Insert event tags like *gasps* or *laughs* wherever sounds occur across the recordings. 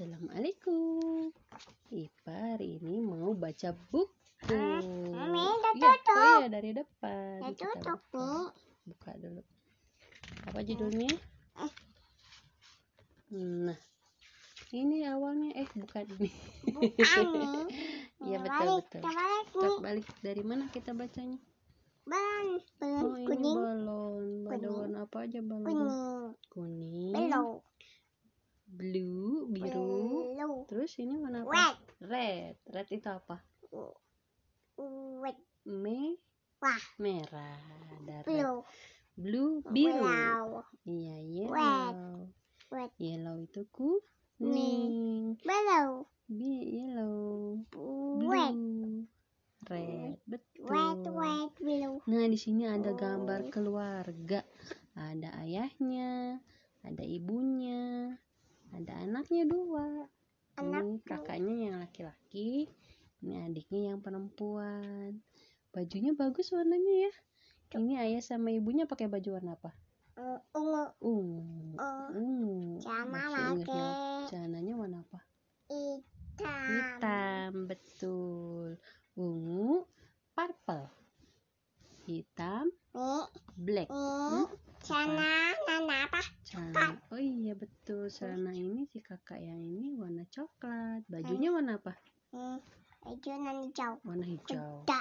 Assalamualaikum. Ipa hari ini mau baca buku. Mami, udah Iya, tutup. oh iya dari depan. Udah tutup buka. nih. Buka dulu. Apa judulnya? Eh. Nah, ini awalnya eh bukan ini. Bukan. *laughs* Iya betul balik, betul. kita balik dari mana kita bacanya? Balon, balon Oh ini kuning, balon. Warna apa aja balon? kuning, Kuning, belum, blue, biru. belum, Terus ini warna apa? red, Red. Red itu apa? red, Me wah, merah. Ada red. blue, Blue, biru. yellow, Iya, yellow. red, Yellow itu kuning. blue, Bi yellow. red, Blue. Red. Betul. red, red, blue, Nah, di sini ada gambar keluarga. Ada ayahnya, ada ibunya, ada anaknya dua. Anak Ini kakaknya yang laki-laki, ini adiknya yang perempuan. Bajunya bagus warnanya ya. Ini ayah sama ibunya pakai baju warna apa? uh, ungu, Ungu. Ungu. sama pakai Celananya warna apa? hitam, Hitam, betul. Ungu, purple. Hitam, black. sana, nana apa? Celana. Oh iya betul. Celana ini si kakak yang ini warna coklat. Bajunya warna apa? Nih, hijau dan hijau, Warna hijau. kuda,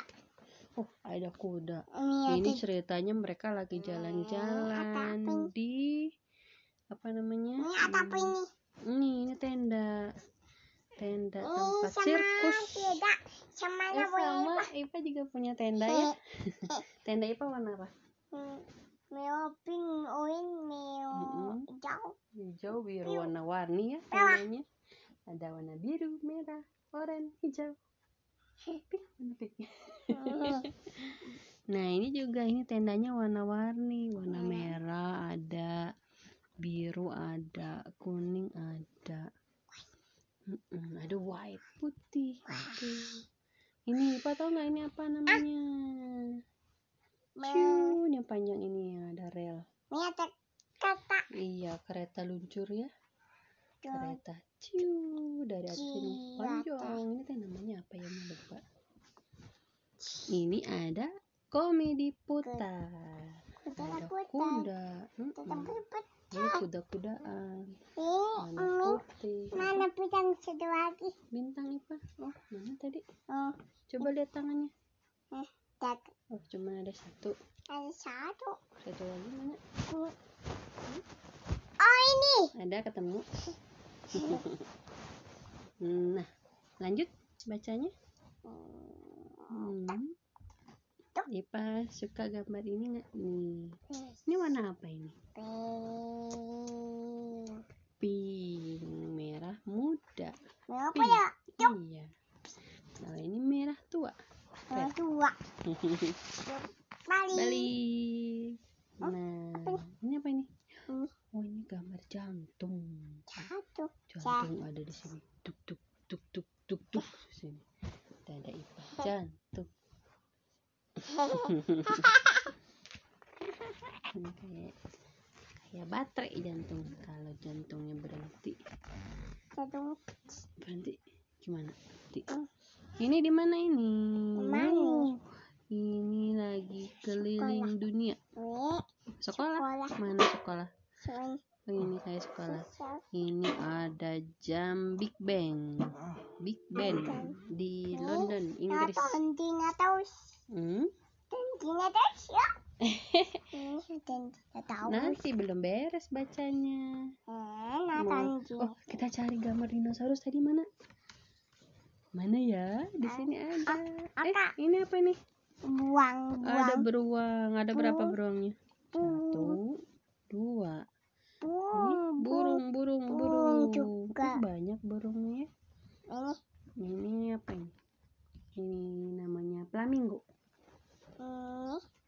Oh, ada kuda. ini Ini ceritanya mereka lagi jalan-jalan apa di apa namanya? Ini ada apa ini? Ini, ini tenda. Tenda Ini tempat sama sirkus. tidak sama Eh, boleh sama Ipa juga punya tenda ya. *laughs* Tenda Ipa warna apa? Meo pink, orange. Hijau. Biru, warna-warni ya tendanya. Ada warna biru, merah, oranye, hijau. Pink, warna pink. *laughs* Nah ini juga ini tendanya warna-warni, warna Hmm. merah ada, biru ada, kuning ada, ada white putih. Aduh. Ini Pak tahu nggak ini apa namanya? Meo. Ciun yang panjang ini yang ada rel. Ini Iya kereta luncur ya, kereta ciu dari atas sini Ciu, panjang. Ini teh namanya apa ya lupa. Ini ada komedi putar. Ada kuda. kuda. ini kuda-kudaan Ini ini putih mana bidang satu lagi? bintang ipa oh mana tadi Oh, coba lihat tangannya tak oh cuma ada satu ada satu. satu lagi mana ini. Ada ketemu. Nah lanjut bacanya. Hmm. Ipa suka gambar ini nggak? Nih. Ini warna apa ini? Pink. merah muda. Meo apa ya? iya. Kalau ini merah tua. Meo dua. *laughs* Balik. balik. Nah ini? apa ini? Hmm. Jantung. Satu. jantung ada di sini. Tuk tuk tuk tuk tuk tuk. Sini. Kita ada ipa. Jantung. Kayak *laughs* kayak baterai jantung. Kalau jantungnya berhenti. Satu. berhenti. Gimana? Berhenti. Ini di mana ini? Mana? Oh, ini lagi keliling dunia. Sekolah? Sekolah. mana sekolah Ini kayak sekolah. Ini ada jam Big Bang. Big Ben di London Inggris. Hmm? *laughs* Nanti belum beres bacanya. Eh, nonton oh kita cari gambar dinosaurus tadi mana? Mana ya? Di sini ada eh apa? ini apa ini buang ada beruang. Ada berapa beruangnya satu dua ini buang burung burung burung burung juga. Ih, banyak burungnya ya ini ini apa ini ini namanya flamingo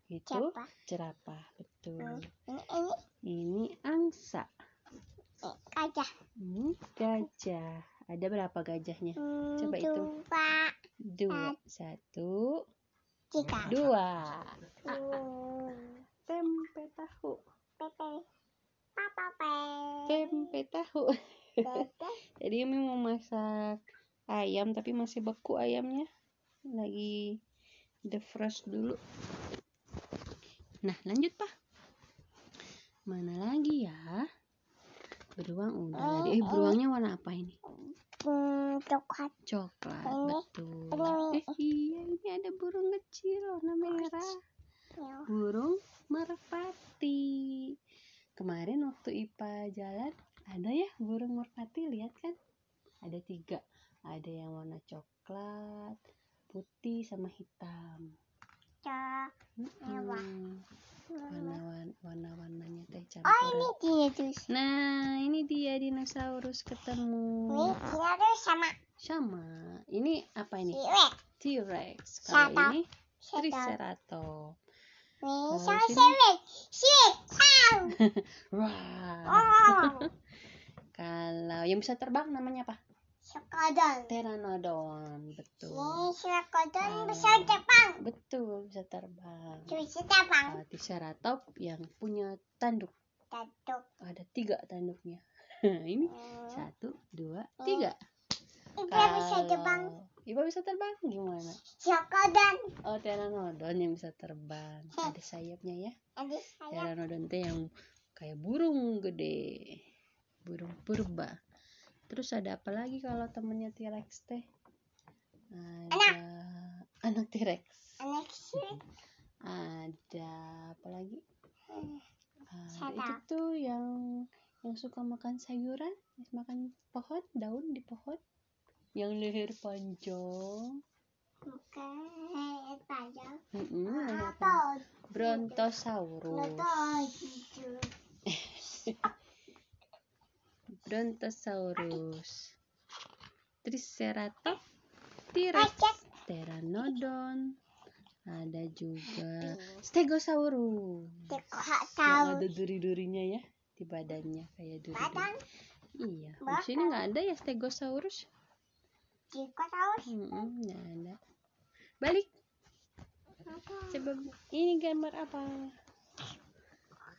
ini itu siapa jerapah betul. Ini? Ini angsa. Gajah. Ini gajah. Ada berapa gajahnya? Hmm, Coba hitung. dua. Dua. Satu. Tiga. Dua. Hmm, tempe tahu. Pepe papa pe. Tempe tahu. *laughs* Jadi Umi mau masak ayam tapi masih beku ayamnya. Lagi defrost dulu. Nah, lanjut, Pak. Mana lagi ya? Beruang udah tadi. Eh, beruangnya warna apa ini? Hmm, coklat. Coklat, Ini- betul. ini- Eh, iya, ini ada burung kecil warna merah. Ya. Burung merpati. Kemarin waktu IPA jalan, ada ya burung merpati, lihat kan? Ada tiga. Ada yang warna coklat, putih, sama hitam. Cok. Merah. Mm-mm. Warna warna warnanya teh Oh, ini dia tuh. Nah, ini dia dinosaurus Ini ketemu. dia tuh sama Sama. Ini apa ini? T-Rex. Kalau ini. Triceratops. Ini sama. Siwek. Wow. Wah. *laughs* Kalau yang bisa terbang namanya apa? Sekodon. Pteranodon. Betul. Ini sekodon Ah. bisa terbang. Betul, bisa terbang. Bisa terbang. Kalau Triceratops yang punya tanduk. Tatuk. Ada tiga tanduknya. *laughs* ini Hmm. satu, dua, tiga. Ibu bisa terbang. Iba bisa terbang gimana? Sekodon. Oh, pteranodon yang bisa terbang. Ada sayapnya ya. Ada saya. Pteranodon teh yang kayak burung gede. Burung purba. Terus ada apa lagi kalau temennya T-Rex teh? Ada anak T-Rex. Anak. Ada apa lagi? Ada Sata. itu tuh yang yang suka makan sayuran, makan pohon, daun di pohon. Yang leher panjang. Bukan panjang. Leher. Brontosaurus. *laughs* Brontosaurus. Triceratops, T-Rex, Pteranodon. Ada juga Stegosaurus. Tekok Yang ada duri-durinya ya di badannya kayak duri. Badan. Iya. Di sini nggak ada ya Stegosaurus. Tekok tahu. Mm-mm, nggak ada. Balik. Coba ini gambar apa?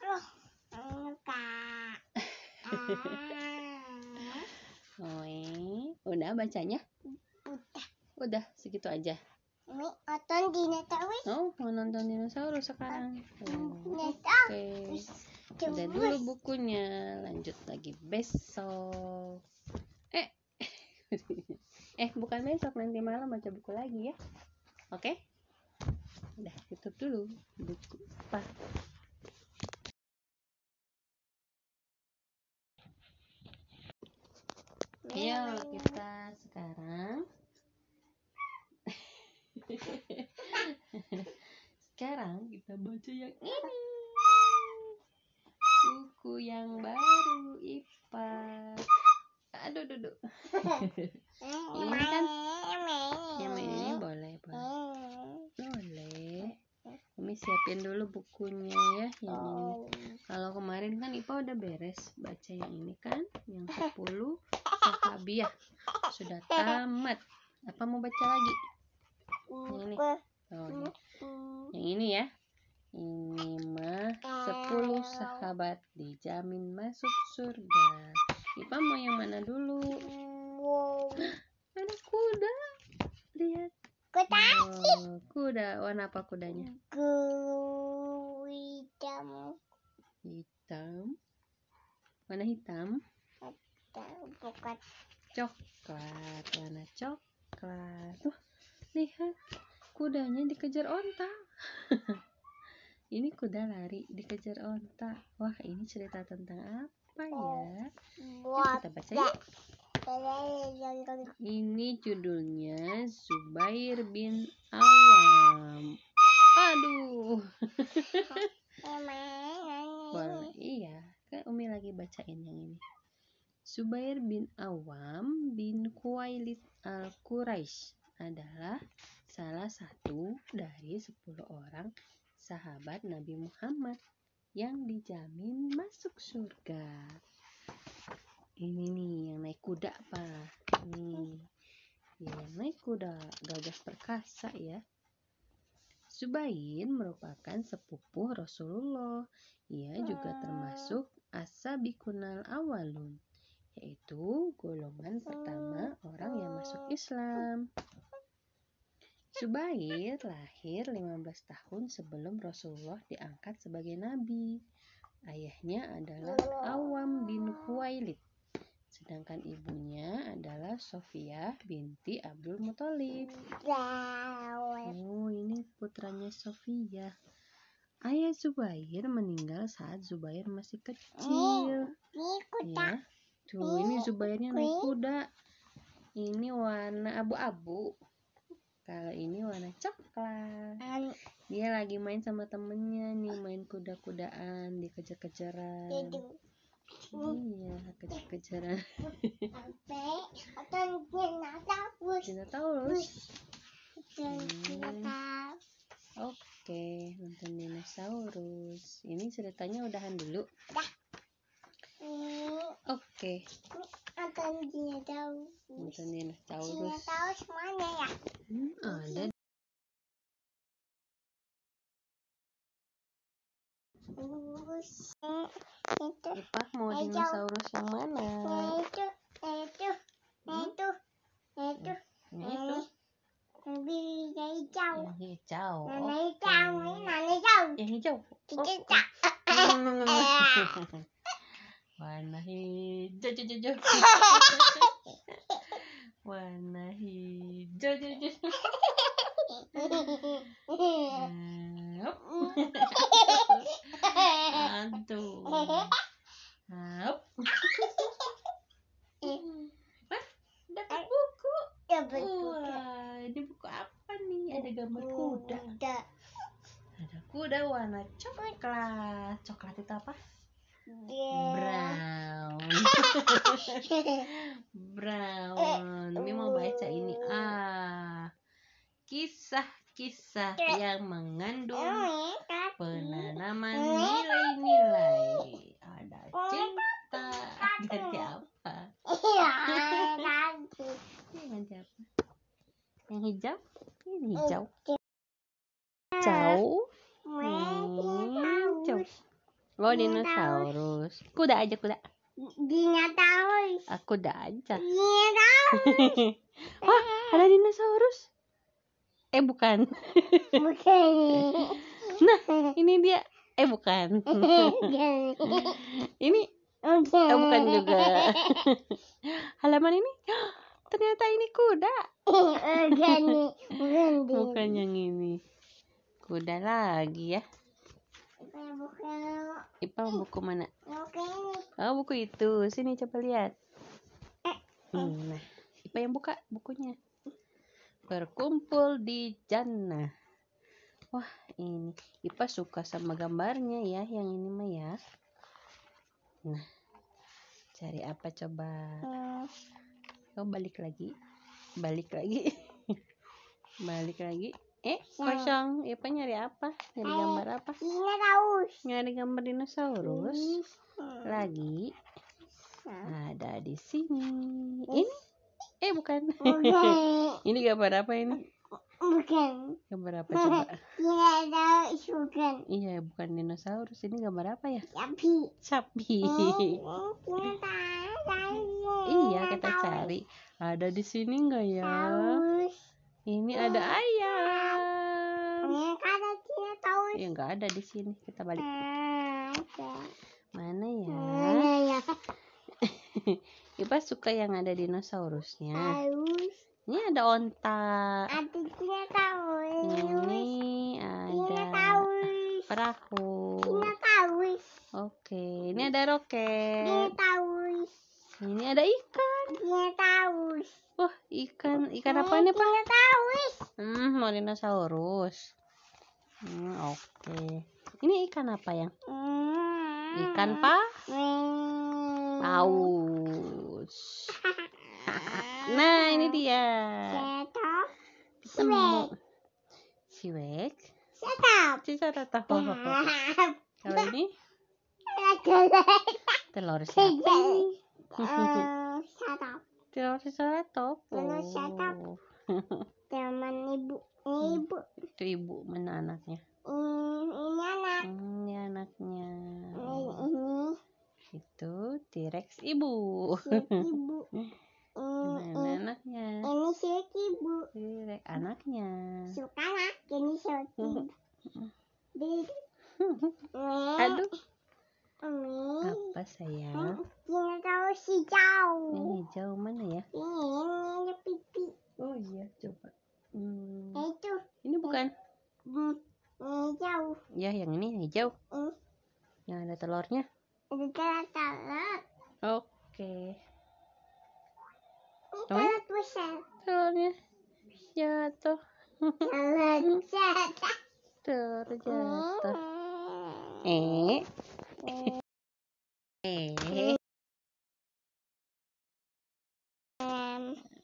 Loh. Muka. *laughs* Eh. udah bacanya? Udah. Udah segitu aja. Ini nonton dinosaurus. Oh, mau nonton dinosaurus sekarang. Oh. Oke. Udah dulu bukunya. Lanjut lagi besok. Eh. *laughs* eh, bukan besok nanti malam baca buku lagi ya. Oke? Udah tutup dulu buku. Apa? Ayo kita sekarang Sekarang baca yang ini. Buku yang baru IPA. Aduh duduk *laughs* Ini kan Yang ini boleh boleh. Boleh. Umi siapin dulu bukunya ya Yang ini. Kalau kemarin kan IPA udah beres Baca yang ini kan Yang 10 Sahabiah Sudah tamat. Apa mau baca lagi? Ini. Oh, ini. Yang ini ya. Ini mah 10 sahabat dijamin masuk surga. Ipa mau yang mana dulu? Ada kuda. Lihat. Kota Oh, kuda. Warna apa kudanya? hitam Hitam. Warna hitam. bukan Coklat. Warna coklat. Tuh, lihat. Kudanya dikejar onta. *laughs* ini kuda lari dikejar onta. Wah, ini cerita tentang apa ya? Yuk kita baca yuk. Ini judulnya Zubair bin Awam. Aduh. *laughs* Boleh. Iya, kan Umi lagi bacain yang ini. Zubair bin Awam bin Kuwailid al-Quraisy adalah salah satu dari 10 orang sahabat Nabi Muhammad yang dijamin masuk surga. Ini nih yang naik kuda pak. Nih, ya, yang naik kuda gagah perkasa ya. Zubair merupakan sepupu Rasulullah. Ia juga termasuk asabikunal awalun yaitu golongan pertama orang yang masuk Islam. Zubair lahir 15 tahun sebelum Rasulullah diangkat sebagai nabi. Ayahnya adalah Awam bin Huwailid. Sedangkan ibunya adalah Sofia binti Abdul Muthalib. Oh, ini putranya Sofia. Ayah Zubair meninggal saat Zubair masih kecil. Ya. Tuh, ini Zubairnya naik kuda. Ini warna abu-abu. Kalau ini warna coklat. Dia lagi main sama temennya nih, main kuda-kudaan, dikejar-kejaran. Iya, kejar-kejaran. *laughs* Dinosaurus. Oke, nonton dinosaurus. Ini ceritanya udahan dulu. Oke, dinosaurus. nonton dinosaurus. Dinosaurus mana ya? Hmm, ada Dinosaurus. Itu. Ipah mau Hijau. dinosaurus yang mana? Itu. Itu. Itu. Itu. Yang itu, Lebih hijau. yang hijau. Nana Oke. hijau. Ini nana hijau. Yang hijau. Warna hijau, hijau, hijau. *laughs* Warna hijau, hijau, hijau. *laughs* Aduh. Wah, dapat buku. Ya betul. Wah, ini buku apa nih? Ada gambar kuda. Kuda. Ada kuda warna coklat. Coklat itu apa? Brown. Brown. Mimi mau baca ini. Ah. Kisah-kisah yang mengandung penanaman nilai-nilai. Ada cinta. Ganti apa? Iya, *laughs* ganti apa? Yang hijau? Ini hijau. Hijau. Hijau. Oh, dinosaurus. Kuda aja, kuda. Dinosaurus. Aku kuda aja. Dinosaurus. *laughs* Wah, ada dinosaurus. Eh, bukan. Bukan. *laughs* Nah, ini dia. Eh, bukan. *laughs* Ini eh, bukan juga. Halaman ini *gasps* ternyata ini kuda. Bukan. Bukan. Bukan yang ini. Kuda lagi ya. Ipang buku mana? Bukan. Oh, buku itu. Sini coba lihat. Hmm, Nah, Ipa yang buka bukunya. Berkumpul di jannah. Wah, ini. Ipa suka sama gambarnya ya, yang ini mah ya. Nah, cari apa coba? Oh, balik lagi. Balik lagi. *laughs* balik lagi. Eh, kosong. Ipa nyari apa? Nyari gambar apa? Dinosaurus. Nyari gambar dinosaurus. Lagi. Ada di sini. Ini? Eh, bukan. Bukan. *laughs* ini gambar apa ini? Bukan. Gambar apa coba? Dinosaurus bukan. Iya, bukan dinosaurus. Ini gambar apa ya? Sapi. Sapi. *laughs* iya, kita cari. Ada di sini enggak ya? Ini ada ayam. Kan ada dinosaurus. Ya, enggak ada di sini. Kita balik. Ada. Mana ya? Mana ya? *laughs* Ipa suka yang ada dinosaurusnya. Dinosaurus. Ini ada onta. Ada dinosaurus. Ini ada Dinosaurus. perahu. Dinosaurus. Oke, ini ada roket. Dinosaurus. Ini ada ikan. Dinosaurus. Wah, ikan. Ikan apa ini, Pak? Dinosaurus. Hmm, mau dinosaurus. Hmm, oke. Ini ikan apa yang? Ikan pa? Hmm. Paus. *laughs* Nah, ini dia. Ketemu. Siwek. Sisa tahu. *laughs* Kalau ini telur *laughs* siapa. Telur seratop. Telur seratop. Oh. Teman ibu. Ini ibu. Itu ibu mana anaknya? Ini, ini anak. Hmm, ini anaknya. Ini, ini. Itu T-Rex ibu. *laughs* Ibu. Mana Ini, anaknya? ini ibu. T-Rex anaknya. Siuk anak. Ini siuk ibu. *laughs* *laughs* Aduh, Ini. apa sayang? Ini tahu hijau. Ini hijau mana ya? Ini, ini pipi. Oh iya, coba. Hmm, Itu. ini bukan. Hmm, Ini hijau. Ya, yang ini yang hijau. Ini. Yang ada telurnya. Ada telur-telur.